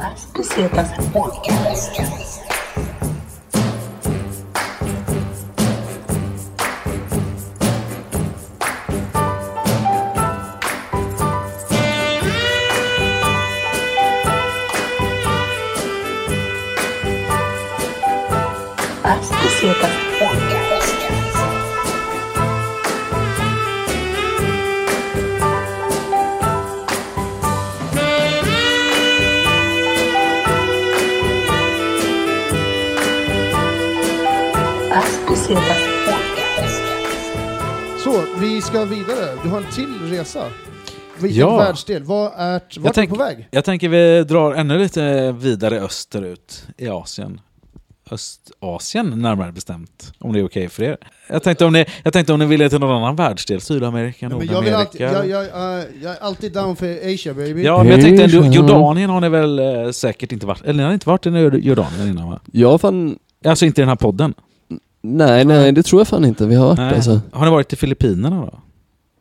Paz do Seu Podcast. Resa. Vilken Ja. världsdel? Vad är, vart är du tänk- på väg? Jag tänker vi drar ännu lite vidare österut i Asien. Östasien närmare bestämt, om det är okej för er. Jag tänkte om ni, jag tänkte om ni ville till någon annan världsdel, Sydamerika, men jag, vill alltid, Nordamerika. jag, jag, jag är alltid down för Asia baby. Ja, men jag tänkte ändå. Jordanien har ni väl eh, säkert inte varit, eller ni har inte varit i Jordanien innan va? Ja, fan... Alltså inte i den här podden? Nej, nej, det tror jag fan inte vi har varit Nej. alltså. Har ni varit i Filippinerna då?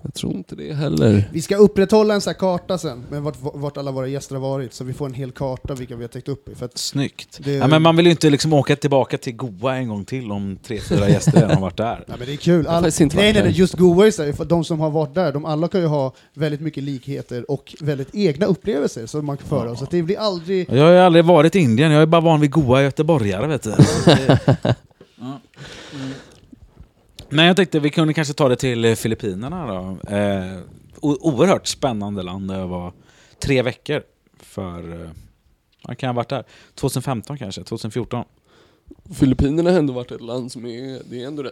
Jag tror inte det heller. Vi ska upprätthålla en sån här karta sen, med vart, vart alla våra gäster har varit, så vi får en hel karta vilka vi har täckt upp i. För att, Snyggt. Det- Ja, men man vill ju inte liksom åka tillbaka till Goa en gång till om tre, fyra gäster redan har varit där. ja, men det är kul. All, faktiskt inte nej, nej, nej, just Goa är så här, de som har varit där, de alla kan ju ha väldigt mycket likheter och väldigt egna upplevelser som man kan föra. Så att det blir aldrig... Jag har ju aldrig varit i Indien, jag är bara van vid goa göteborgare vet du. Ja. Mm. Men jag tänkte vi kunde kanske ta det till eh, Filippinerna då. Eh, oerhört spännande land där jag var tre veckor för... Eh, man kan ha varit där. 2015 kanske, 2014. Filippinerna har ändå varit ett land som är, det är ändå det,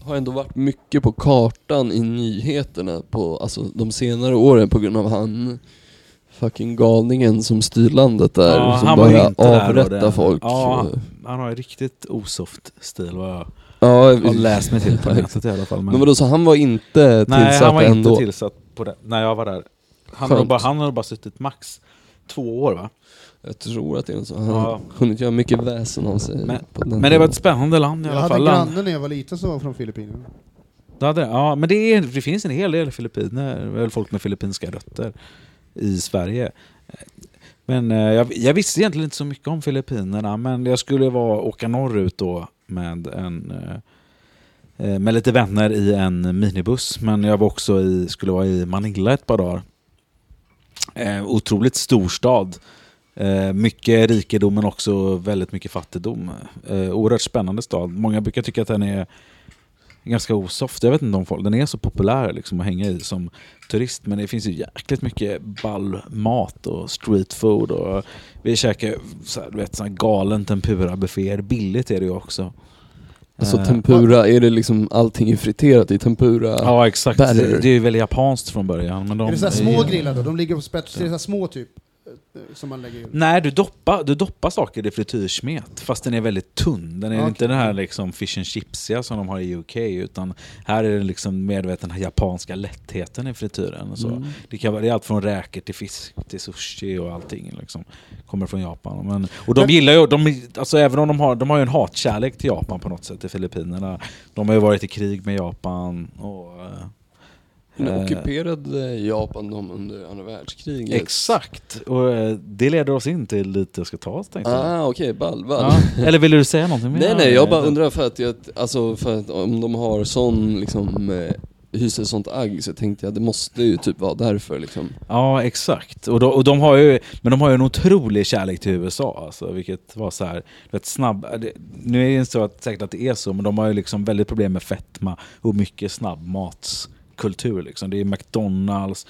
har ändå varit mycket på kartan i nyheterna på, alltså de senare åren på grund av han fucking galningen som styr landet där, Ja, som bara avrättar det- folk. Ja, han har ju riktigt osoft stil vad jag ja, har läst mig till på nätet i alla fall. Men vadå, så han var inte tillsatt Nej, han var ändå? inte tillsatt på det, när jag var där. Han har bara, han har bara suttit max två år va? Jag tror att det är så. Han Ja. har hunnit göra mycket väsen av sig. Men- på den Men det var ett spännande land i Jag alla hade fall. Land- granne när jag var liten som var från Filippinerna. Det hade det. Ja, men det, är, det finns en hel del filippiner, folk med filippinska rötter i Sverige. Men eh, jag, jag visste egentligen inte så mycket om Filippinerna, men jag skulle vara, åka norrut då med en eh, eh, med lite vänner i en minibuss, men jag var också i, skulle vara i Manila ett par dagar. Eh, otroligt stor stad. Eh, mycket rikedom men också väldigt mycket fattigdom. Eh, oerhört spännande stad. Många brukar tycka att den är ganska osoft. Jag vet inte om folk, den är så populär liksom att hänga i som turist. Men det finns ju jäkligt mycket ball mat och street food. Och vi käkar så här, du vet, så här galen tempura-bufféer. Billigt är det ju också. Alltså Eh, tempura, är det liksom allting är friterat i tempura? Ja exakt, det, det är ju väl japanskt från början. Men de är det så här små grillar då? De ligger på spets, är så här små typ, som man lägger i. Nej, du doppar, du doppar saker i frityrsmet, fast den är väldigt tunn. Den är Okej. inte den här liksom fish and chipsiga som de har i UK, utan här är det liksom mer du vet, den här japanska lättheten i frityren. Så. Mm. Det, kan det är allt från räkor till fisk till sushi och allting. Liksom, kommer från Japan. Men, och de gillar ju, de, alltså även om de har, de har ju en hatkärlek till Japan på något sätt i Filippinerna. De har ju varit i krig med Japan och... eh, Men eh, ockuperade Japan dem under andra världskriget? Exakt! Och eh, det leder oss in till lite jag ska ta oss tänkte jag. Ah okej, ball, ball. Ja. Eller vill du säga någonting mer? Nej nej, jag bara undrar för att, jag, alltså för att om de har sån liksom, eh, hyser sånt agg så tänkte jag det måste ju typ vara därför liksom. Ja, exakt. Och de, och de har ju, men de har ju en otrolig kärlek till USA, alltså, vilket var så här, vet, snabb, det, nu är det inte så att, säkert att det är så, men de har ju liksom väldigt problem med fetma och mycket kultur. Liksom. Det är McDonalds,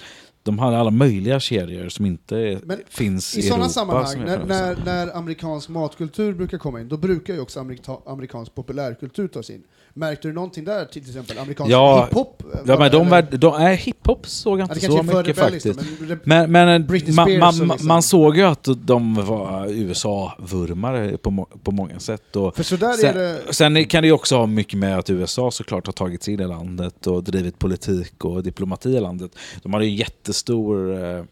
de har alla möjliga kedjor som inte Men finns i, I sådana Europa. sammanhang, när, när, när amerikansk matkultur brukar komma in, då brukar ju också amerika, amerikansk populärkultur tas in. Märkte du någonting där, till exempel amerikansk Ja, hiphop? eh, Ja, men de, var- de, nej, hiphop såg jag Ja, inte så mycket faktiskt. men det- Men, men Britney man, man, liksom- man såg ju att de var USA-vurmare på, må, på många sätt. Och För så där är sen, det... sen kan det ju också ha mycket med att USA såklart har tagit sig in i landet och drivit politik och diplomati i landet. De har ju jättestor, eh,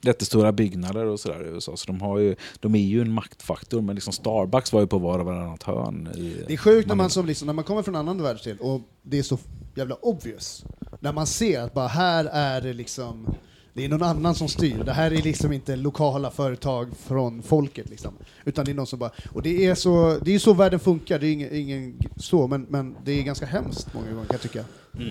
jättestora byggnader och sådär i USA, så de, har ju, de är ju en maktfaktor. Men liksom Starbucks var ju på var och varannat hörn. I, Det är sjukt när man, som liksom, när man kommer från en annan världsdel och det är så jävla obvious. När man ser att bara här är det liksom Det är någon annan som styr. Det här är liksom inte lokala företag från folket liksom. Utan det är någon som bara... Och det är så, det är så världen funkar, det är ingen, ingen så, men, men det är ganska hemskt många gånger kan jag tycka.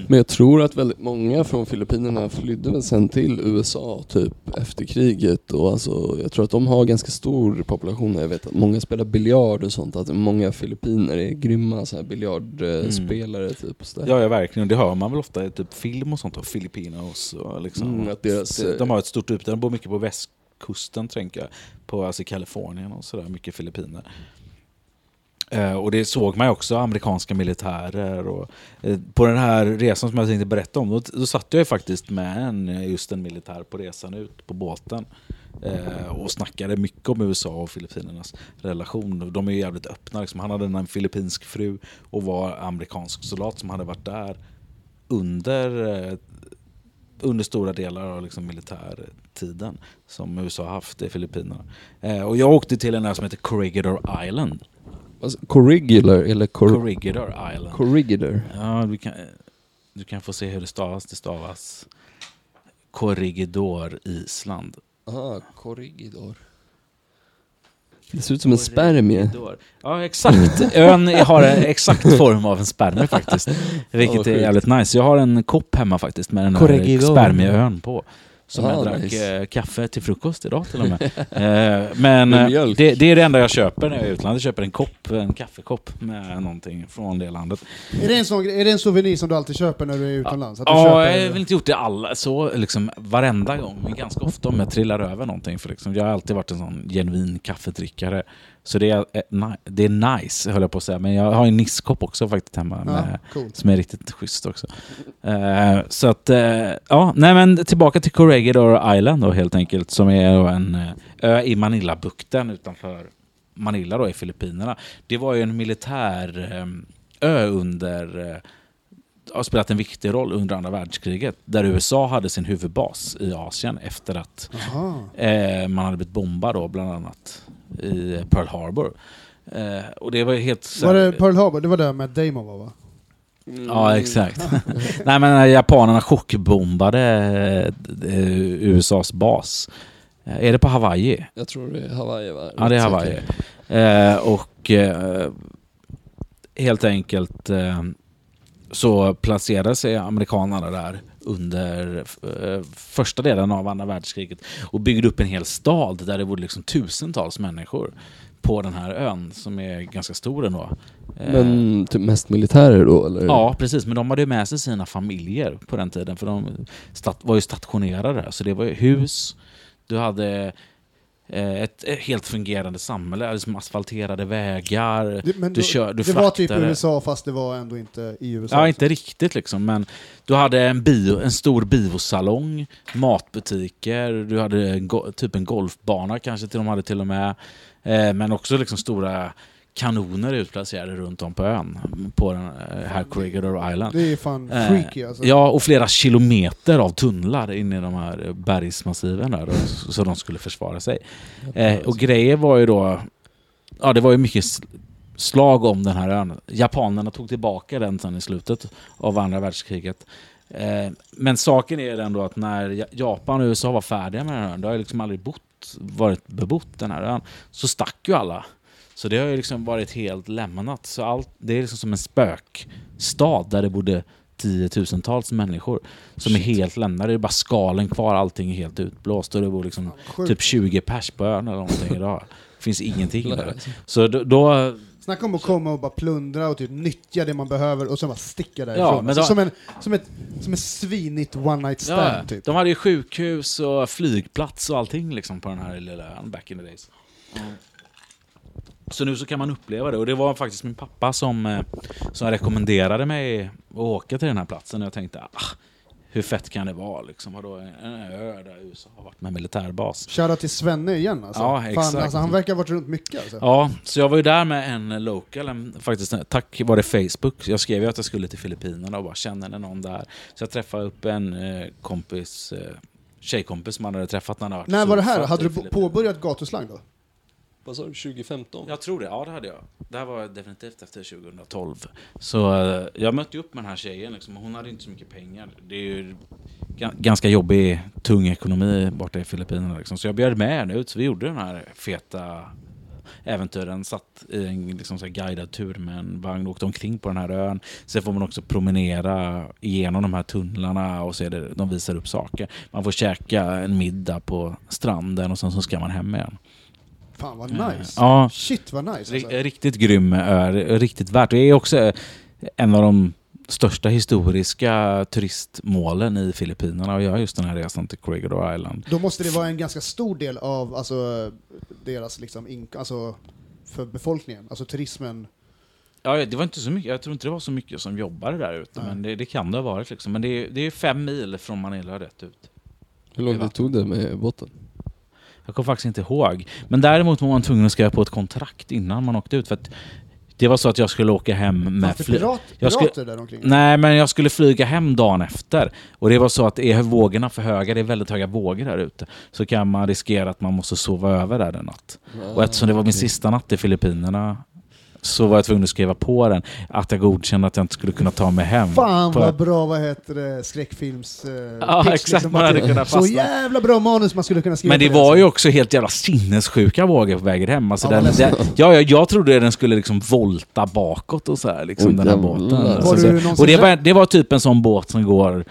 Men jag tror att väldigt många från Filippinerna flydde väl sen till USA typ efter kriget och alltså jag tror att de har ganska stor population. Jag vet att många spelar biljard och sånt, att många filippiner är grymma så här biljardspelare typ. Och så där. Ja, ja, verkligen. Det hör man väl ofta i typ film och sånt, och Filipinos och liksom. Mm, att deras, de, eh, de har ett stort utbud. De bor mycket på västkusten, tänker jag. På alltså Kalifornien och sådär, mycket filippiner. Eh, och det såg man ju också, amerikanska militärer. Och, eh, på den här resan som jag tänkte berätta om, då, då satt jag ju faktiskt med en, eh, just en militär på resan ut på båten. Eh, och snackade mycket om USA och Filippinernas relation. De är ju jävligt öppna. Liksom. Han hade en filippinsk fru och var amerikansk soldat som hade varit där under, eh, under stora delar av liksom militärtiden som USA har haft i Filippinerna. Eh, och jag åkte till en ö som heter Corregidor Island. Alltså, corrigular eller cor Corregidor Island. corrigular? Ja, du kan, du kan få se hur det stavas. Det stavas Corregidor Island. Aha, corrigidor. Det ser ut som en spermie. Ja, exakt. Ön har en exakt form av en spermie faktiskt. Vilket är jävligt nice. Jag har en kopp hemma faktiskt med den här spermieön på. Som Ah, jag drack nice. eh, kaffe till frukost idag till och med. eh, men Med eh, det, det är det enda jag köper när jag är i utlandet. Jag köper en kopp, en kaffekopp med någonting från det landet. Är det en, sån, är det en souvenir som du alltid köper när du är utomlands? Att Ja, köper, jag har väl inte gjort det alla, så liksom varenda gång, men ganska ofta om jag trillar över någonting. För liksom, jag har alltid varit en sån genuin kaffedrickare. Så det är, eh, det är nice, höll jag på att säga. Men jag har en nisskopp också faktiskt hemma. ja, Med, coolt. som är riktigt schysst också. Eh, så att, eh, ja, nej men tillbaka till Corregidor Island då helt enkelt. Som är en ö i Manilabukten utanför Manila då i Filippinerna. Det var ju en militär ö under eh, har spelat en viktig roll under andra världskriget. Där USA hade sin huvudbas i Asien efter att eh, man hade blivit bombad då bland annat i Pearl Harbor. Eh, och det var helt... så Var det Pearl Harbor? Det var där med Damon var va? Ja, exakt. Nej men när japanerna chockbombade eh, USAs bas. Eh, är det på Hawaii? Jag tror det är Hawaii va? Ja, det är Hawaii. Eh, och eh, helt enkelt eh, så placerade sig amerikanerna där under eh, första delen av andra världskriget och byggde upp en hel stad där det bodde liksom tusentals människor på den här ön som är ganska stor ändå. Eh, Men typ mest militärer då eller? Ja, precis. Men de hade ju med sig sina familjer på den tiden. För de var ju stationerade där. Så det var ju hus. Du hade ett, ett helt fungerande samhälle. Liksom asfalterade vägar. Det, men Du kör- du det var typ fraktade- USA fast det var ändå inte i USA. Ja, inte riktigt liksom. Men du hade en, bio, en stor biosalong, matbutiker, du hade typ en golfbana kanske till de hade till och med. Eh, men också liksom stora kanoner utplacerade runt om på ön. På den eh, här Corregidor Island. Det är fan Eh, freaky alltså. Ja, och flera kilometer av tunnlar in i de här bergsmassiven där, så de skulle försvara sig. Eh, och grejer var ju då... Ja, det var ju mycket slag om den här ön. Japanerna tog tillbaka den sen i slutet av andra världskriget. Men saken är den då att när Ja- Japan och USA var färdiga med den här ön, det har ju liksom aldrig bott, varit bebott den här ön, så stack ju alla. Så det har ju liksom varit helt lämnat. Så allt, det är liksom som en spökstad där det bodde tiotusentals människor som är helt lämnade. Det är bara skalen kvar, allting är helt utblåst och det bor liksom Sjukt. typ 20 pers på ön eller någonting idag. Det finns ingenting där. Så då, då Snacka om att komma och bara plundra och typ nyttja det man behöver och sen bara sticka därifrån. Ja, men alltså, då- som, en, som, ett, som ett svinigt one night stand ja, typ. de hade ju sjukhus och flygplats och allting liksom på den här lilla ön back in the days. Så nu så kan man uppleva det och det var faktiskt min pappa som, eh, som rekommenderade mig att åka till den här platsen och jag tänkte ah, hur fett kan det vara liksom? Vadå, en ö där USA har varit med militärbas. Shoutout till Svenne igen alltså. Ja, Fan, exakt. alltså. Han verkar ha varit runt mycket alltså. Ja, så jag var ju där med en local, en, faktiskt tack vare Facebook. Jag skrev ju att jag skulle till Filippinerna och bara känner ni någon där? Så jag träffade upp en eh, kompis, eh, tjejkompis som han hade träffat när han hade varit När var det här? Hade du påbörjat gatuslang då? Vad sa du, 2015? Jag tror det, ja det hade jag. Det här var definitivt efter 2012. Så eh, jag mötte upp med den här tjejen liksom, och hon hade inte så mycket pengar. Det är ju ga- ganska jobbig, tung ekonomi borta i Filippinerna. Liksom. Så jag bjöd med henne ut, så vi gjorde den här feta äventyren. Satt i en liksom, så här guidad tur med en vagn och åkte omkring på den här ön. Sen får man också promenera igenom de här tunnlarna och se det, de visar upp saker. Man får käka en middag på stranden och sen så ska man hem igen. Fan vad Eh, nice. Ja, Shit vad nice alltså. Ri- Riktigt grym ö, riktigt värt. Det är också en av de största historiska turistmålen i Filippinerna att göra just den här resan till Corregidor Island. Då måste det vara en ganska stor del av alltså, deras liksom, alltså, för befolkningen, alltså turismen. Ja, det var inte så mycket, jag tror inte det var så mycket som jobbade där ute, Nej. men det, det kan det ha varit. Liksom. Men det är, det är fem mil från Manila rätt ut. Hur lång Det tog det med båten? Jag kommer faktiskt inte ihåg. Men däremot var man tvungen att skriva på ett kontrakt innan man åkte ut. För det var så att jag skulle åka hem med flyg. pirat, Jag pirater skulle- där omkring? Nej, men jag skulle flyga hem dagen efter. Och det var så att är vågorna för höga, det är väldigt höga vågor där ute, så kan man riskera att man måste sova över där en natt. Och eftersom det var min sista natt i Filippinerna så var jag tvungen att skriva på den att jag godkände att jag inte skulle kunna ta mig hem. Fan på- vad bra, vad heter det, skräckfilms... eh, Ja, pitch, exakt, liksom, man hade det- kunnat Så fastna. jävla bra manus man skulle kunna skriva Men det på var alltså. ju också helt jävla sinnessjuka vågor på vägen hem. Alltså Ja, den, den, läskigt. ja, jag, jag trodde den skulle liksom volta bakåt och så här, liksom, Oj, den här jävlar. båten. Var Alltså, du så- någonsin och det var, det var typ en sån båt som går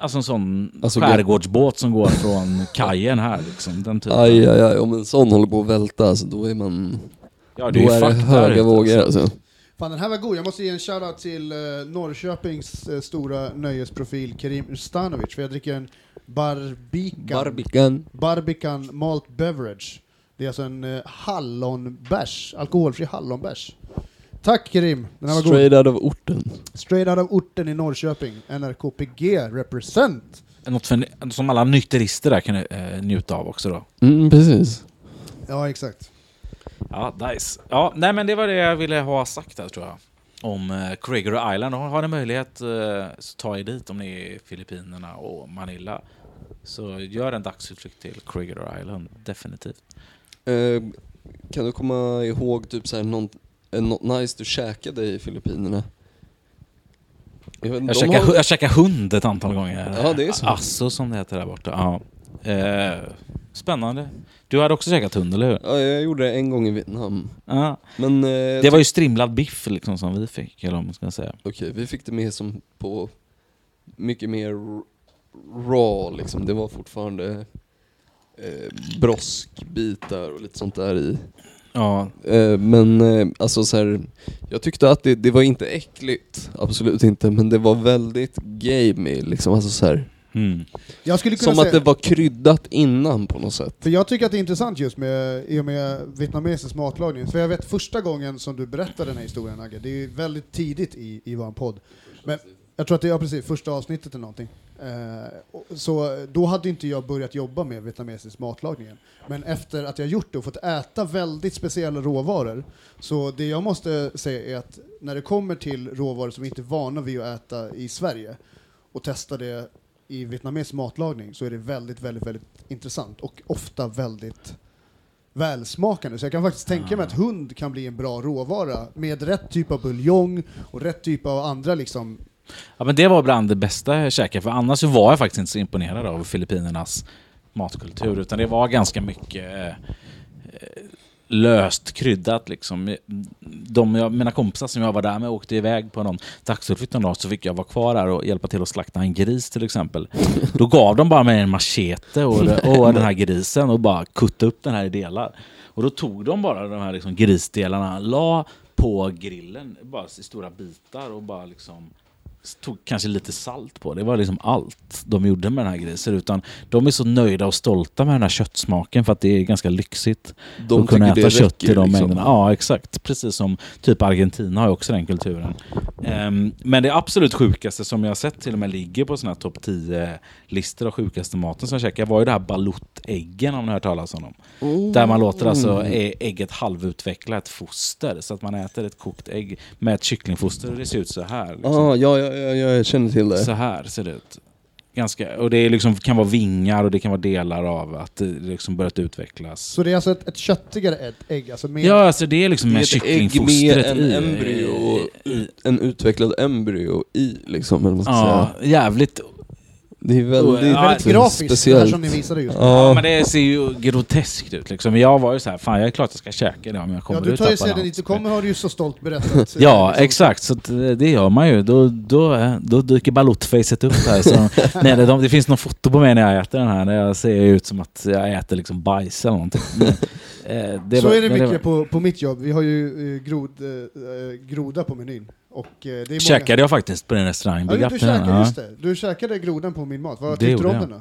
Alltså en sån Alltså, skärgårdsbåt som går från kajen här liksom. Den typen. Aj, aj, aj. Om en sån håller på att välta, alltså, då är man... ja, då ju är det höga vågor alltså. alltså. Fan den här var god, jag måste ge en shoutout till uh, Norrköpings eh, stora nöjesprofil Kerim Ustanovic, för jag dricker en Barbican, Barbican. Barbican Malt Beverage. Det är alltså en uh, hallonbärs, alkoholfri hallonbärs. Tack Kerim, den här var god. Straight out of orten. Straight out of orten i Norrköping, NRKPG represent. Något för, som alla nykterister där kan eh, njuta av också då. Mm, precis. Ja exakt. Ja, nice. Ja, nej men det var det jag ville ha sagt där tror jag. Om eh, Corregidor Island. Har, har ni möjlighet eh, så ta er dit om ni är i Filippinerna och Manila. Så gör en dagsutflykt till Corregidor Island, definitivt. Eh, kan du komma ihåg typ såhär någon, eh, något nice du käkade i Filippinerna? Jag, vet, Jag de käkade, har- jag käkade hund ett antal gånger. Ja, det är så. Asso som det heter där borta. Ja. Eh, spännande. Du hade också käkat hund, eller hur? Ja, jag gjorde det en gång i Vietnam. Ja. Men eh, Det var ju strimlad biff liksom som vi fick, eller vad man ska säga. Okej, vi fick det med som på mycket mer raw liksom. Det var fortfarande eh, broskbitar och lite sånt där i. Ja, Eh, men eh, alltså så här, jag tyckte att det, det var inte äckligt, absolut inte, men det var väldigt gamey liksom. Alltså så här, mm. Jag skulle kunna som säga, att det var kryddat innan på något sätt. för jag tycker att det är intressant just med, i och med vietnamesisk matlagning. För jag vet första gången som du berättade den här historien Agge, det är ju väldigt tidigt i, i vår podd. Men jag tror att det är ja, precis första avsnittet eller någonting. Eh, och- så då hade inte jag börjat jobba med vietnamesisk matlagning. än. Men efter att jag gjort det och fått äta väldigt speciella råvaror, så det jag måste säga är att när det kommer till råvaror som vi inte är vana vid att äta i Sverige och testa det i vietnamesisk matlagning så är det väldigt, väldigt, väldigt intressant och ofta väldigt välsmakande. Så jag kan faktiskt tänka mig att hund kan bli en bra råvara med rätt typ av buljong och rätt typ av andra liksom ja, men det var bland det bästa jag käkade, för annars var jag faktiskt inte så imponerad av Filippinernas matkultur, utan det var ganska mycket eh, löst kryddat liksom. De, jag, mina kompisar som jag var där med åkte iväg på någon dagsutflykt någon dag så fick jag vara kvar där och hjälpa till att slakta en gris till exempel. Då gav de bara mig en machete och, och den här grisen och bara kutta upp den här i delar. Och då tog de bara de här liksom grisdelarna, la på grillen bara i stora bitar och bara liksom tog kanske lite salt på. Det var liksom allt de gjorde med den här grisen. Utan de är så nöjda och stolta med den här köttsmaken för att det är ganska lyxigt De att kunna äta kött i de liksom. mängderna. Ja, exakt. Precis som typ Argentina har ju också den kulturen. Ehm, men det absolut sjukaste som jag har sett till och med ligger på sådana här topp 10-listor av sjukaste maten som jag käkade var ju det här baluttäggen om ni har hört talas om dem. Där man låter alltså ä- ägget halvutveckla ett foster. Så att man äter ett kokt ägg med ett kycklingfoster och det ser ut så här. Liksom. Ah, ja, ja, ja, ja, jag känner till det. Så här ser det ut. Ganska, och det liksom, kan vara vingar och det kan vara delar av att det liksom börjat utvecklas. Så det är alltså ett, ett köttigare ett ägg? Alltså med, Ja, alltså det är liksom Det är ett ägg med en i. embryo, i, i en utvecklad embryo i liksom, eller vad ska ja, säga. jävligt Det är väldigt, Ja, Väldigt grafiskt, det här speciellt. som ni visade just. Ja, Ja, men det ser ju groteskt ut liksom. Jag var ju så här, fan jag är klart jag ska käka det om jag kommer Ja, du ut tar ju sedan något. dit du kommer har du ju så stolt berättat. eh, Ja, liksom. exakt. Så eh, det gör man ju. Då, då, eh, då dyker balottfacet upp här. Så, nej, det, de, det finns någon foto på mig när jag äter den här, där jag ser ut som att jag äter liksom bajs eller någonting. Eh, det så var- är det mycket var- på, på mitt jobb. Vi har ju eh, grod, eh, groda på menyn. Och eh, det är många... Käkade jag faktiskt på den restaurangen. Ja, du, du käkade, ja. just det. Du käkade grodan på min mat. Vad Det tyckte du om den då?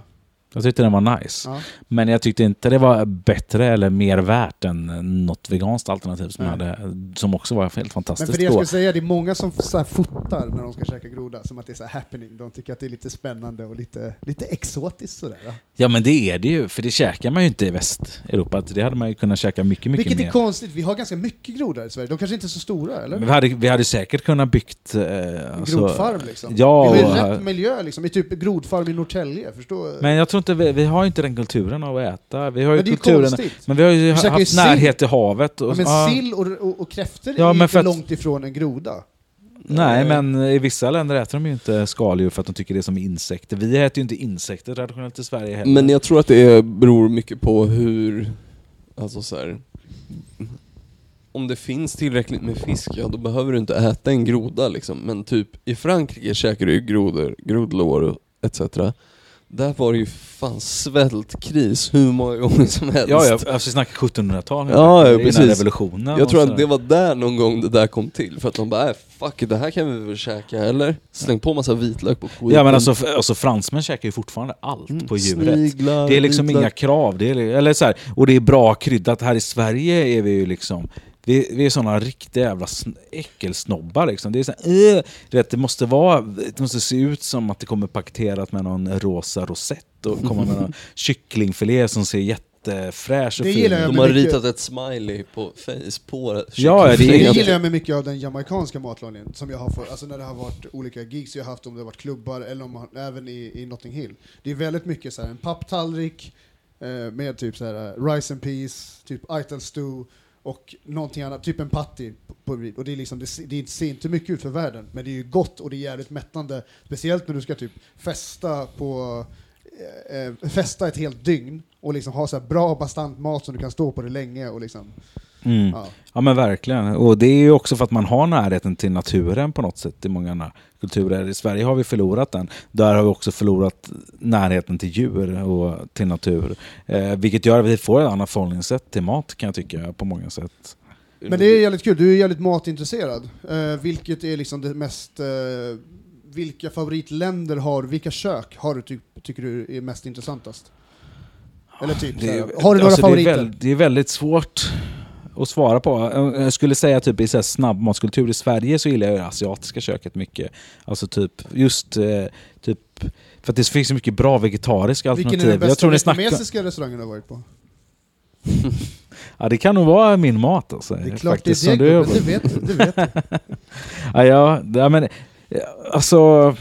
Jag tyckte den var nice. Ja. Men jag tyckte inte det var bättre eller mer värt än något veganskt alternativ som, hade, som också var helt Men fantastiskt för det jag då. skulle säga, det är många som så fotar när de ska käka groda, som att det är så här happening. De tycker att det är lite spännande och lite, lite exotiskt sådär. va? Ja men det är det ju, för det käkar man ju inte i Västeuropa. Det hade man ju kunnat käka mycket, mycket Vilket mer. är konstigt, vi har ganska mycket grodor i Sverige. De kanske inte är så stora, eller? Men vi, hade, vi hade säkert kunnat byggt... Eh, alltså- Grodfarm liksom. Ja, vi har ju rätt miljö liksom, i typ grodfarm i Norrtälje, förstår Men jag tror inte vi, vi har inte den kulturen av att äta. Vi har ju Men det är ju kulturen... Men vi har ju Vi ju haft sill. närhet till havet. Och, Ja, men ja, sill och, och, och kräftor Ja, är men inte att- långt ifrån en groda. Nej, Eh, men i vissa länder äter de ju inte skaldjur för att de tycker det är som insekter. Vi äter ju inte insekter traditionellt i Sverige heller. men jag tror att det beror mycket på hur, alltså så här. Om det finns tillräckligt med fisk, ja då behöver du inte äta en groda liksom. Men typ i Frankrike käkar du ju grodor, grodlår och etc. Där var det ju fan svältkris hur många gånger som helst. Ja, ja alltså snackar 1700-tal. Ja, ja, precis. revolutionen. Jag tror att det var där någon gång det där kom till, för att de bara äh, fuck det här kan vi väl käka eller? Släng på massa vitlök på skiten. Ja men alltså, alltså fransmän käkar ju fortfarande allt Mm, på djuret. sniglar, Det är liksom vitlök. inga krav. Det är, eller så här, och det är bra kryddat. Här i Sverige är vi ju liksom vi, vi är såna riktiga jävla sn- äckelsnobbar liksom. Det är så här, äh, du vet, det måste vara, det måste se ut som att det kommer paketerat med någon rosa rosett och komma med någon kycklingfilé som ser jättefräsch och Det fin De har mycket- ritat ett smiley på face på Ja, ja, det Det gillar jag med mycket av den jamaicanska matlagningen, som jag har fått, alltså när det har varit olika gigs jag har haft, om det har varit klubbar eller om man, även i, i Notting Hill. Det är väldigt mycket så här, en papptallrik eh, med typ så här, eh, rice and peas, typ ital stew och någonting annat, typ en patty. På, på, och det, är liksom, det, det ser inte mycket ut för världen, men det är ju gott och det är jävligt mättande. Speciellt när du ska typ festa på eh, eh, festa ett helt dygn och liksom ha så här bra bastant mat som du kan stå på det länge och liksom, Mm. ja. Ja men verkligen. Och det är ju också för att man har närheten till naturen på något sätt i många andra kulturer. I Sverige har vi förlorat den. Där har vi också förlorat närheten till djur och till natur. Eh, vilket gör att vi får ett annat förhållningssätt till mat kan jag tycka på många sätt. Men det är jävligt kul, du är jävligt matintresserad. Eh, vilket är liksom det mest... Eh, vilka favoritländer har, vilka kök har du ty tycker du är mest intressantast? Eller typ är- har du några alltså, favoriter? Det är, väl, det är väldigt svårt att svara på. Jag skulle säga typ i så här snabbmatskultur i Sverige så gillar jag det asiatiska köket mycket. Alltså typ just eh, typ för att det finns så mycket bra vegetariska Vilken alternativ. är den bästa jag snackar, vietnamesiska restaurangen du har varit på? ja, det kan nog vara min mat alltså. Det är klart faktiskt, det är som det du det vet du. Det vet du. Ja, ja, men alltså...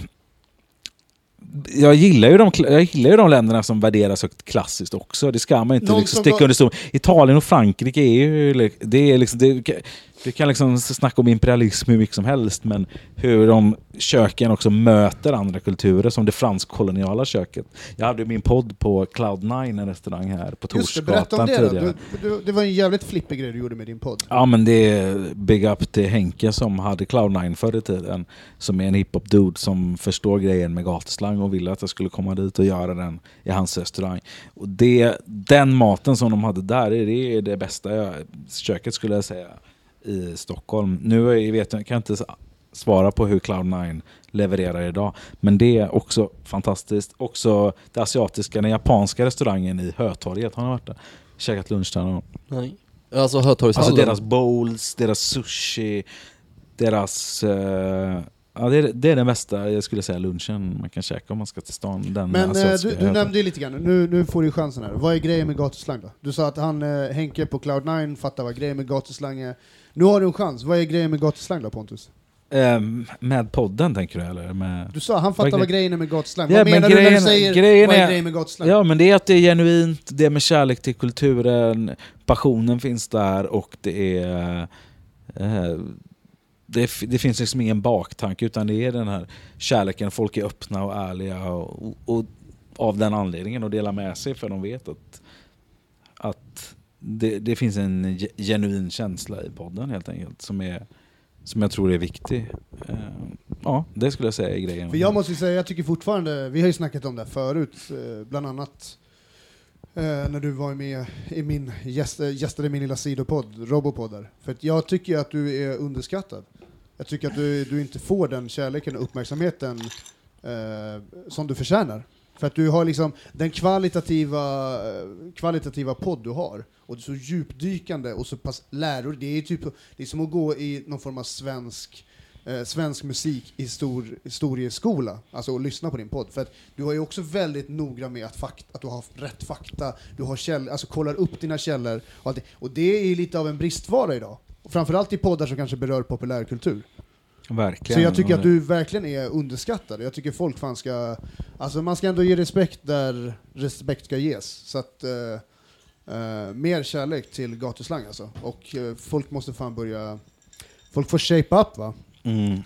Jag gillar, ju de, jag gillar ju de länderna som värderas högt klassiskt också. Det ska man inte Någon liksom som sticka var- under stol. Italien och Frankrike är ju... Det är liksom, det, du kan liksom snacka om imperialism hur mycket som helst, men hur de köken också möter andra kulturer, som det fransk-koloniala köket. Jag hade min podd på Cloud9, en restaurang här på Torsgatan det tidigare. Du, du, det var en jävligt flippig grej du gjorde med din podd. Ja men det är big up till Henke som hade Cloud9 förr i tiden. Som är en hiphop-dude som förstår grejen med gatuslang och ville att jag skulle komma dit och göra den i hans restaurang. Och det, den maten som de hade där, det är det bästa jag, köket skulle jag säga i Stockholm. Nu är- vet jag, kan jag inte svara på hur Cloud9 levererar idag. Men det är också fantastiskt. Också det asiatiska, den japanska restaurangen i Hötorget. Har ni varit där? Käkat lunch där någon? Nej. Alltså Hötorgshallen. Alltså deras bowls, deras sushi, deras... eh, ja, det, är, det är den bästa, jag skulle säga, lunchen man kan käka om man ska till stan. Den Men eh, du, du nämnde ju lite grann, nu, nu får du ju chansen här. Vad är grejen med gatuslang då? Du sa att han, eh, Henke på Cloud9 fattar vad grejen med gatuslang är. Nu har du en chans, vad är grejen med gatuslang då Pontus? Ehm, med podden tänker du eller? Med... Du sa han Vad fattar gre- vad grejen är med gatuslang. Ja, vad men menar du när grejen- du säger grejen vad är är- grejen med gatuslang? Ja men det är att det är genuint, det är med kärlek till kulturen, passionen finns där och det är... eh, det, det finns liksom ingen baktanke utan det är den här kärleken, folk är öppna och ärliga och, och av den anledningen och delar med sig för de vet att det, det finns en genuin känsla i podden helt enkelt som, är, som jag tror är viktig. Eh, ja, det skulle jag säga är grejen. För jag måste säga, jag tycker fortfarande, vi har ju snackat om det här förut, eh, bland annat eh, när du var med i min, gäst, gästade min lilla sidopodd, Robopoddar. För att jag tycker att du är underskattad. Jag tycker att du, du inte får den kärleken och uppmärksamheten eh, som du förtjänar. För att du har liksom den kvalitativa, kvalitativa podd du har, och det är så djupdykande och så pass lärorikt. Det är typ det är som att gå i någon form av svensk eh, svensk musik i stor, historieskola, alltså och lyssna på din podd. För att du har ju också väldigt noggrann med att, fakta, att du har rätt fakta, du har käll, alltså kollar upp dina källor och allt det. Och det är ju lite av en bristvara idag. Och framförallt i poddar som kanske berör populärkultur. Verkligen. Så jag tycker att du verkligen är underskattad. Jag tycker folk fan ska... Alltså man ska ändå ge respekt där respekt ska ges. Så att... eh, eh, mer kärlek till gatuslang alltså. Och eh, folk måste fan börja... Folk får shape up va? Mm.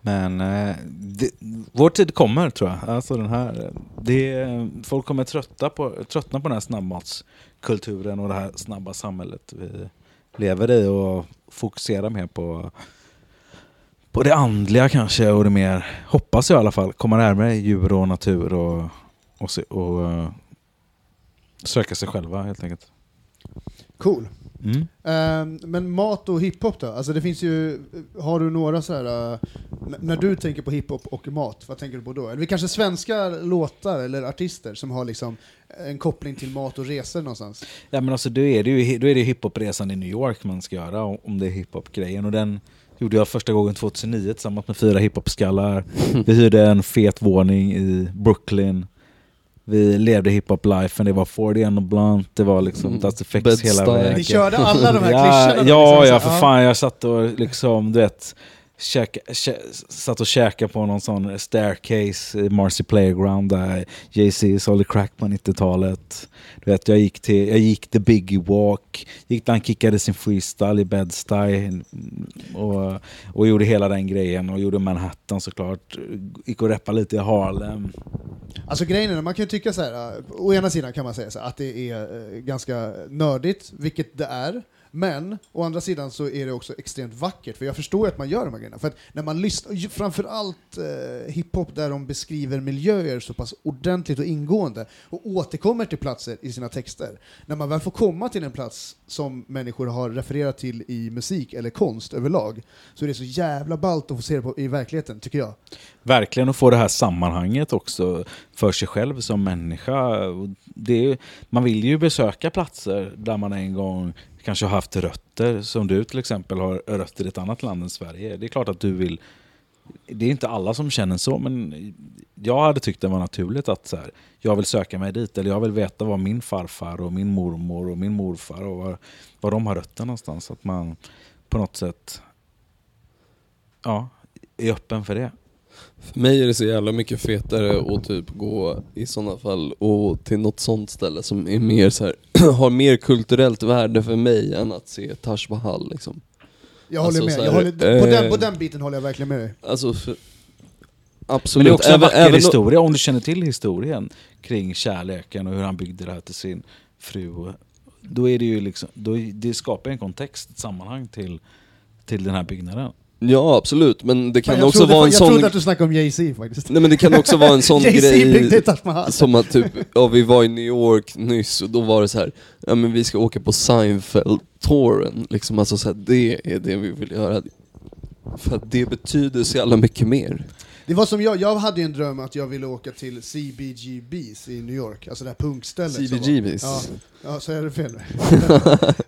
Men eh, det, vår tid kommer tror jag. Alltså den här, det, folk kommer trötta på, tröttna på den här snabbmatskulturen och det här snabba samhället vi lever i och fokusera mer på, på det andliga kanske och det mer, hoppas jag i alla fall, komma närmare djur och natur och, och, se, och eh, söka sig själva helt enkelt. Cool. Mm. Ehm, men mat och hiphop då? Alltså det finns ju, har du några så här uh, när du tänker på hiphop och mat, vad tänker du på då? Eller kanske svenska låtar eller artister som har liksom en koppling till mat och resor någonstans? Ja men alltså då är det ju då är det hiphopresan i New York man ska göra om- om det är hiphop-grejen och den gjorde jag första gången 2009 tillsammans med fyra hiphop-skallar. Vi hyrde en fet våning i Brooklyn. Vi levde hiphop-lifen, det var 40 and blunt, det var liksom Mm. That's Effects hela vägen. Ni körde alla de här klyschorna? Ja, liksom, ja för fan. Jag satt och liksom, du vet, käka, kä, satt och käkade på någon sån staircase i Marcy Playground där Jay-Z sålde crack på 90-talet. Du vet, jag gick till, jag gick the Biggie Walk, gick där han kickade sin freestyle i Bed-Stuy mm, och, och gjorde hela den grejen och gjorde Manhattan såklart. Gick och reppade lite i Harlem. Alltså grejen är, man kan ju tycka så här. Äh, å ena sidan kan man säga så här, att det är äh, ganska nördigt, vilket det är, men å andra sidan så är det också extremt vackert, för jag förstår ju att man gör de här grejerna. För att när man lyssnar, framförallt eh, hiphop där de beskriver miljöer så pass ordentligt och ingående och återkommer till platser i sina texter. När man väl får komma till en plats som människor har refererat till i musik eller konst överlag, så är det så jävla ballt att få se det på, i verkligheten, tycker jag. Verkligen att få det här sammanhanget också för sig själv som människa. Det är, man vill ju besöka platser där man en gång kanske har haft rötter, som du till exempel har rötter i ett annat land än Sverige. Det är klart att du vill det är inte alla som känner så, men jag hade tyckt det var naturligt att så här, jag vill söka mig dit, eller jag vill veta var min farfar och min mormor och min morfar och var, var de har rötter någonstans. Att man på något sätt ja, är öppen för det. För mig är det så jävla mycket fetare att typ gå i sådana fall och till något sånt ställe som är mer så här, har mer kulturellt värde för mig än att se Taj Mahal liksom. Jag håller Alltså, med, jag håller, på, den, eh, på den biten håller jag verkligen med dig. Alltså för, Men Absolut. det är också en vacker även, historia, om du känner till historien kring kärleken och hur han byggde det här till sin fru. Då är det ju liksom, då, det skapar en kontext, ett sammanhang till, till den här byggnaden. Ja absolut, men det kan jag också trodde, vara en jag sån... trodde att du snackade om Jay-Z faktiskt. Nej men det kan också vara en sån grej som att typ, ja vi var i New York nyss och då var det så här, ja men vi ska åka på Seinfeld-touren, liksom alltså så här, det är det vi vill göra. För att det betyder så jävla mycket mer. Det var som jag, jag hade ju en dröm att jag ville åka till CBGBs i New York, alltså det här punkstället. var- CBGBs. Ja, ja, så är det fel.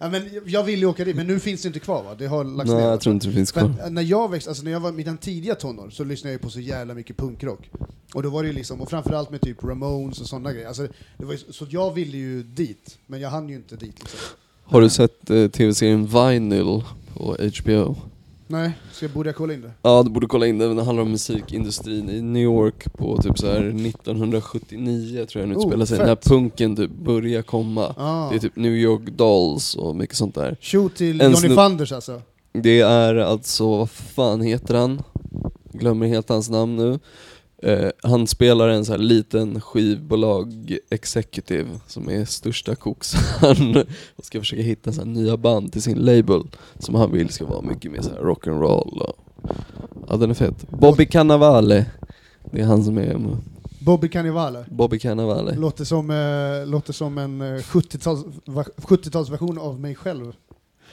ja, men jag ville ju åka dit, men nu finns det inte kvar va? Det har lagts Nej ner. jag tror inte det finns kvar. Men när jag växte, alltså när jag var i mina tidiga tonår så lyssnade jag ju på så jävla mycket punkrock. Och då var det ju liksom, och framförallt med typ Ramones och sådana grejer. Alltså, det var ju, så jag ville ju dit, men jag hann ju inte dit liksom. Har du sett eh, tv-serien Vinyl på HBO? Nej, så jag borde kolla in det? Ja, du borde kolla in den. Den handlar om musikindustrin i New York på typ så här 1979 tror jag den Oh, utspelar sig. fett. När punken typ börjar komma. Ah. Det är typ New York Dolls och mycket sånt där. Shoot till En Johnny Fanders alltså. Det är alltså, vad fan heter han? Glömmer helt hans namn nu. Eh, han spelar en så här liten skivbolag executive som är största koksaren och ska försöka hitta så nya band till sin label som han vill ska vara mycket mer så här rock'n'roll och Ja den är fet. Bobby Cannavale. Det är han som är Bobby Cannavale. Bobby Cannavale. Låter som, eh, låter som en eh, 70-tals, va- 70-talsversion av mig själv.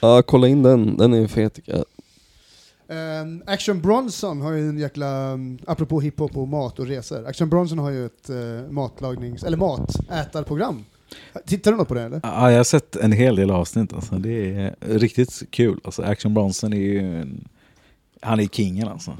Ja kolla in den, den är fet tycker jag. Um, Action Bronson har ju en jäkla, um, apropå hiphop och mat och resor, Action Bronson har ju ett uh, matlagnings, eller matätarprogram. Tittar du något på det eller? Ja, jag har sett en hel del avsnitt. Alltså. Det är riktigt kul. Alltså, Action Bronson är ju en, han är kingen alltså.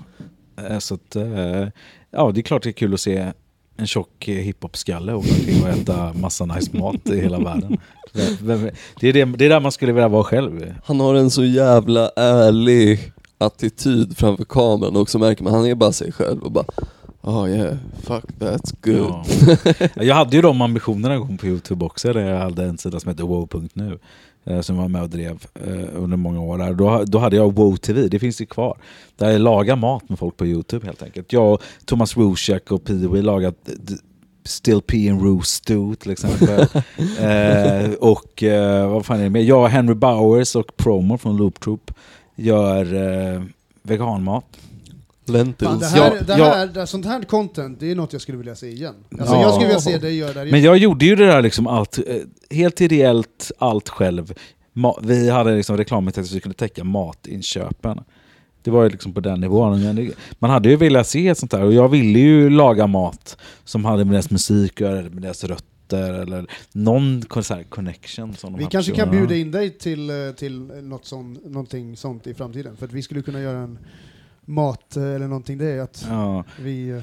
Eh, Så att, eh, ja, det är klart det är kul att se en tjock hiphop-skalle och äta massa nice mat i hela världen. Det är, det, det är där man skulle vilja vara själv. Han har en så jävla ärlig attityd framför kameran och så märker man han är bara sig själv och bara Oh yeah, fuck that's good. Ja. Jag hade ju de ambitionerna en gång på Youtube också, där jag hade en sida som heter wow.nu eh, som var med och drev eh, under många år. Där. Då, då hade jag Wow TV, det finns ju kvar. Där jag lagar mat med folk på Youtube helt enkelt. Jag, och Thomas Rusiak och Pee-Wee lagat d- Still Pee and Roo Stew till exempel. eh, och eh, vad fan är det mer? Jag, Henry Bowers och Promo från Loop Troop gör eh, veganmat. Fan, Lentils. det här, Ja, det ja. här, det, sånt här content, det är något jag skulle vilja se igen. Alltså Ja. jag skulle vilja se dig göra det här Men jag gjorde ju det där liksom allt, eh, helt ideellt, allt själv. Ma- vi hade liksom reklamintäkter så vi kunde täcka matinköpen. Det var ju liksom på den nivån. Man hade ju velat se ett sånt här och jag ville ju laga mat som hade med deras musik att göra, eller med deras rötter eller någon kon- så här connection. Som Vi kanske kan bjuda in dig till, eh, till något sån, någonting sånt i framtiden. För att vi skulle kunna göra en mat eh, eller någonting. Det är att Ja. vi... eh,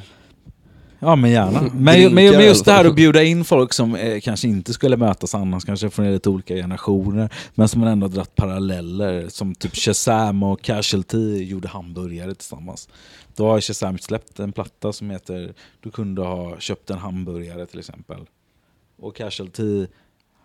Ja men gärna. Men, Drinkar men, men just det här att bjuda in folk som eh, kanske inte skulle mötas annars, kanske från lite olika generationer, men som man ändå dragit paralleller. Som typ Shazam och Casualty gjorde hamburgare tillsammans. Då har Shazam släppt en platta som heter Du kunde ha köpt en hamburgare till exempel. Och Casualty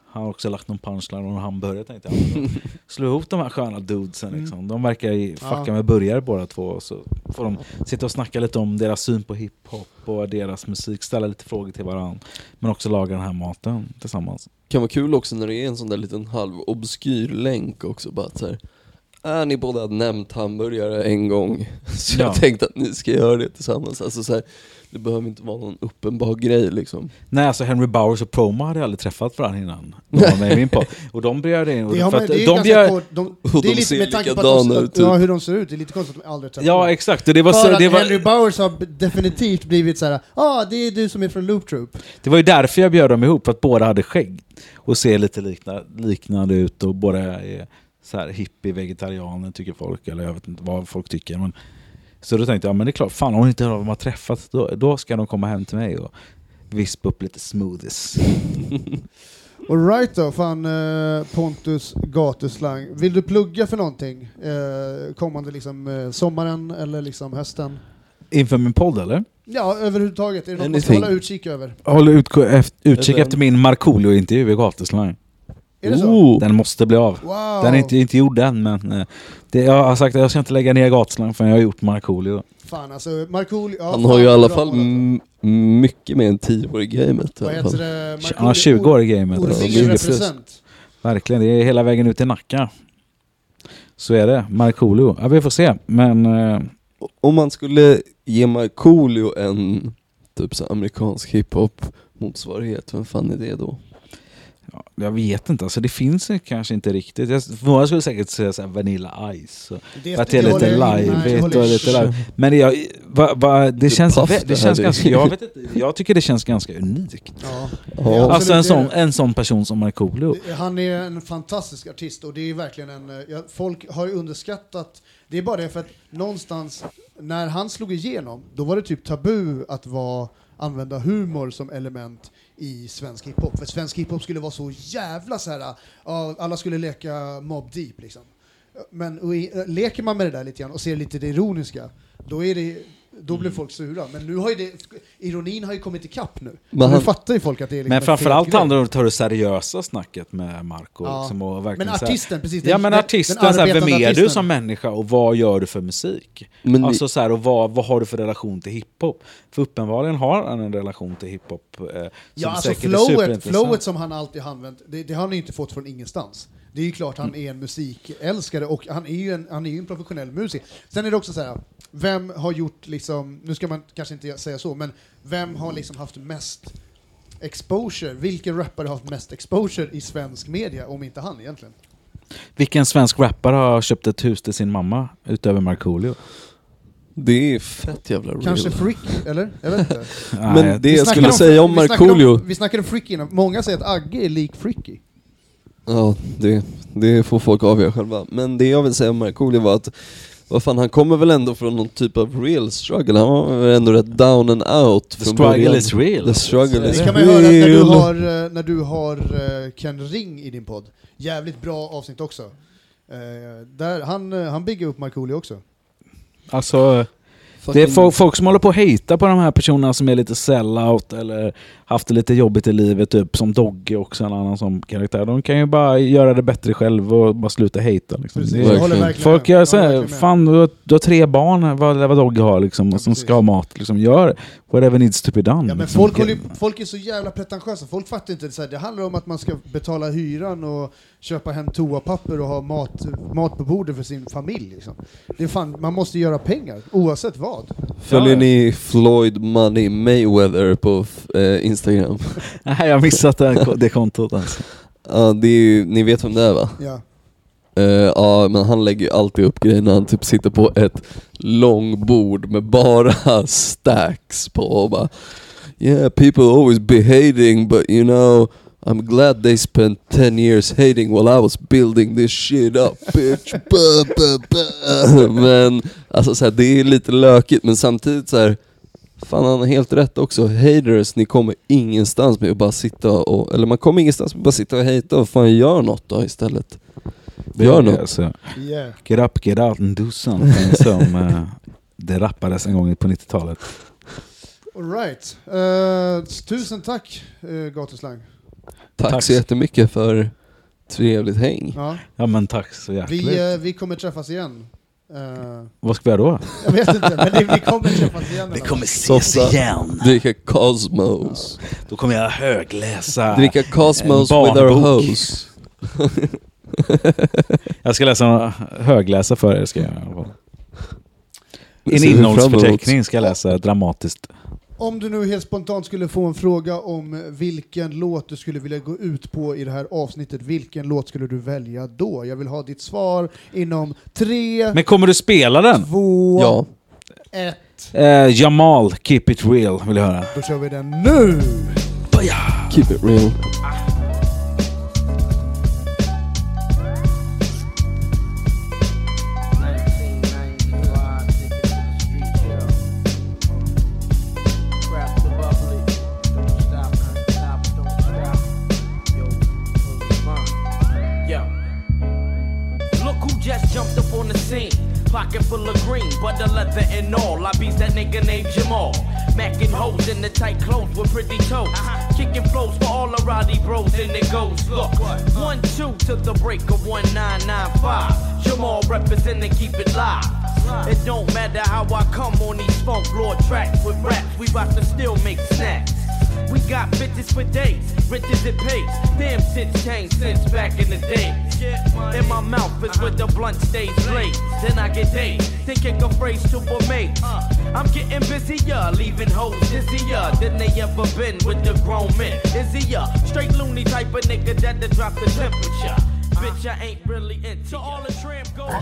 har också lagt någon punchline och en hamburgare tänkte jag. Slå ihop de här sköna dudesen liksom. De verkar ju fucka Ja. med burgare båda två. Så får de sitta och snacka lite om deras syn på hiphop och deras musik, ställa lite frågor till varandra. Men också laga den här maten tillsammans. Kan vara kul också när det är en sån där liten halv obskyr länk också bara så här. Äh, ni båda har nämnt hamburgare en gång, så Ja. jag tänkte att ni ska göra det tillsammans. Alltså så här, det behöver inte vara någon uppenbar grej liksom. Nej, alltså Henry Bowers och Promo hade jag aldrig träffat varandra innan. De var med i min podd. Och de bjöd in. Och Det, har för man, att det är de ganska bjöd, kort, de, Och det är de lite ser med tanke på att de, likadana ut, typ. ja, hur de ser ut, det är lite konstigt att de aldrig träffat ja exakt, och det var, För så, att det, Henry var, Bowers har b- definitivt blivit så här. ah det är du som är från Loop Troop. det var ju därför jag bjöd dem ihop, för att båda hade skägg. Och ser lite likna, liknande ut och båda är så här hippie, vegetarianer tycker folk, eller jag vet inte vad folk tycker. Men, så då tänkte jag, men det är klart, fan om inte de har träffats, då, då ska de komma hem till mig och vispa upp lite smoothies. Alright då, fan eh, Pontus gatuslang. Vill du plugga för någonting? Eh, kommande liksom eh, sommaren eller liksom hösten? Inför min podd eller? Ja, överhuvudtaget. Är det något man ska hålla utkik över? Ut, efter, utkik efter min Markoolio-intervju i Gatuslang. Är det så? Oh. Den måste bli av. Wow! Den är inte, inte gjord än, men eh, det, jag har sagt att jag ska inte lägga ner Gatuslang förrän jag har gjort Markoolio. Fan alltså, Markoolio... Ja, Han fan, har ju i alla bra fall m- mycket mer än 10 år i gamet i Vad alla heter fall. det? Han har 20 år i gamet. Represent. Verkligen, det är hela vägen ut till Nacka. Så är det. Markoolio. Ja, vi får se. Men eh, Om man skulle ge Markoolio en typ så amerikansk hiphop motsvarighet, vem fan är det då? Ja, jag vet inte. Alltså, det finns kanske inte riktigt. Jag, några skulle säkert säga så här Vanilla Ice. Och, Det, För att det är lite live, jag- lite live. Men det, jag, va, va, det, känns, det det känns det- ganska, jag, vet inte, jag tycker det känns ganska unikt. Ja. Ja. Alltså en sån, en sån person som Markoolio. Han är en fantastisk artist och det är verkligen en... eh, folk har ju underskattat... Det är bara det för att någonstans, när han slog igenom, då var det typ tabu att vara, använda humor som element i svensk hiphop. För svensk hiphop skulle vara så jävla så här, alla skulle leka Mob Deep liksom. Men och i, äh, leker man med det där lite grann och ser lite det ironiska, då är det då blev folk sura. Men nu har ju det, ironin har ju kommit ikapp nu. Men nu han- fattar ju folk att det är liksom Men en framförallt handlar det om att ta det seriösa snacket med Marco. Ja. Liksom, och Men verkligen så här- artisten, precis. Ja den- men den- artisten, den så här, vem är du som människa och vad gör du för musik? Men alltså så här, och vad, vad har du för relation till hiphop? För uppenbarligen har han en relation till hiphop eh, som Ja, alltså säkert är flowet, superintressant. flowet som han alltid har använt, det, det har han ju inte fått från ingenstans. Det är ju klart han är en musikälskare och han är ju en, han är ju en professionell musiker. Sen är det också så här, vem har gjort liksom, nu ska man kanske inte säga så, men vem har liksom haft mest exposure? Vilken rappare har haft mest exposure i svensk media, om inte han egentligen? Vilken svensk rappare har köpt ett hus till sin mamma utöver Markoolio? det är fett jävla real. Kanske Fricky, eller? Jag vet inte. Men det jag skulle säga om vi snackade Markoolio, Vi snackade om Fricky innan, många säger att Agge är lik Fricky. ja det, det får folk avgöra själva. Men det jag vill säga om Markoolio var att, vad fan han kommer väl ändå från någon typ av real struggle, han var väl ändå rätt down and out The från struggle början. is real. The struggle Det is kan man ju höra när du real. har, eh, när du har eh, Ken Ring i din podd. Jävligt bra avsnitt också. Eh, där, han, eh, han bygger upp Markoolio också. Alltså, det är folk, folk som håller på att hejta på de här personerna som är lite sellout eller haft det lite jobbigt i livet, typ som Dogge också, en annan som karaktär. De kan ju bara göra det bättre själv och bara sluta hejta. Liksom. Precis, Det jag verkligen folk gör såhär, fan du har, du har tre barn, vad, vad Dogge har liksom, Ja, som ska ha mat. Liksom. Gör whatever needs to be done. Ja, men liksom. folk, håller, folk är så jävla pretentiösa, folk fattar inte. Så här, det handlar om att man ska betala hyran och köpa hem toapapper och ha mat, mat på bordet för sin familj. Liksom. Det är fan, man måste göra pengar, oavsett vad. Följer Ja. ni Floyd Money Mayweather på eh, Instagram? Nej, jag har missat det, det kontot alltså. Ja, det är ju, ni vet vem det är va? Ja. Eh, ja, men han lägger ju alltid upp grejer när han typ sitter på ett långbord med bara stacks på och bara Yeah, people always be hating but you know I'm glad they spent 10 years hating while I was building this shit up bitch. Ba, ba, ba. Men alltså så här, det är lite lökigt men samtidigt så här. Fan han har helt rätt också, haters ni kommer ingenstans med att bara sitta och, eller man kommer ingenstans med att bara sitta och hata och fan gör något då istället. Gör något. Alltså. Yeah. Get up, get out and do something som eh, det rappades en gång på 90-talet. All right. Eh, tusen tack uh, Gatuslang. Tack, Tack. så jättemycket för trevligt häng. Ja. Ja men tack så hjärtligt. Vi, eh, vi kommer träffas igen. Eh, Vad ska vi göra då? jag vet inte, men det, vi kommer träffas igen. Vi kommer ses igen. Dricka Cosmos. Då kommer jag högläsa. Dricka Cosmos en with our host. Jag ska läsa högläsa för er. Ska jag. En innehållsförteckning ska jag läsa dramatiskt. Om du nu helt spontant skulle få en fråga om vilken låt du skulle vilja gå ut på i det här avsnittet, vilken låt skulle du välja då? Jag vill ha ditt svar inom tre, Men kommer du spela den? två, Ja. ett. Eh, Jamal, Keep It Real vill jag höra. Då kör vi den nu! Keep it real. Jamal. Macking hoes in the tight clothes with pretty toes. Uh-huh. Kicking flows for all the rowdy bros, and it goes. Look, one, two to the break of 1995. Jamal representing, keep it live. It don't matter how I come on these funk lord tracks with raps. We bout to still make snacks. We got bitches for days, riches it pays. Damn shit's changed since back in the day. In my mouth is where the blunt stays blazed. Then I get dazed, thinking a phrase to a mate. Uh, I'm getting busier, leaving hoes dizzier than they ever been with the grown men. Izzier, straight loony type of nigga that'll drop the temperature. Bitch, I ain't really into all the tramp gold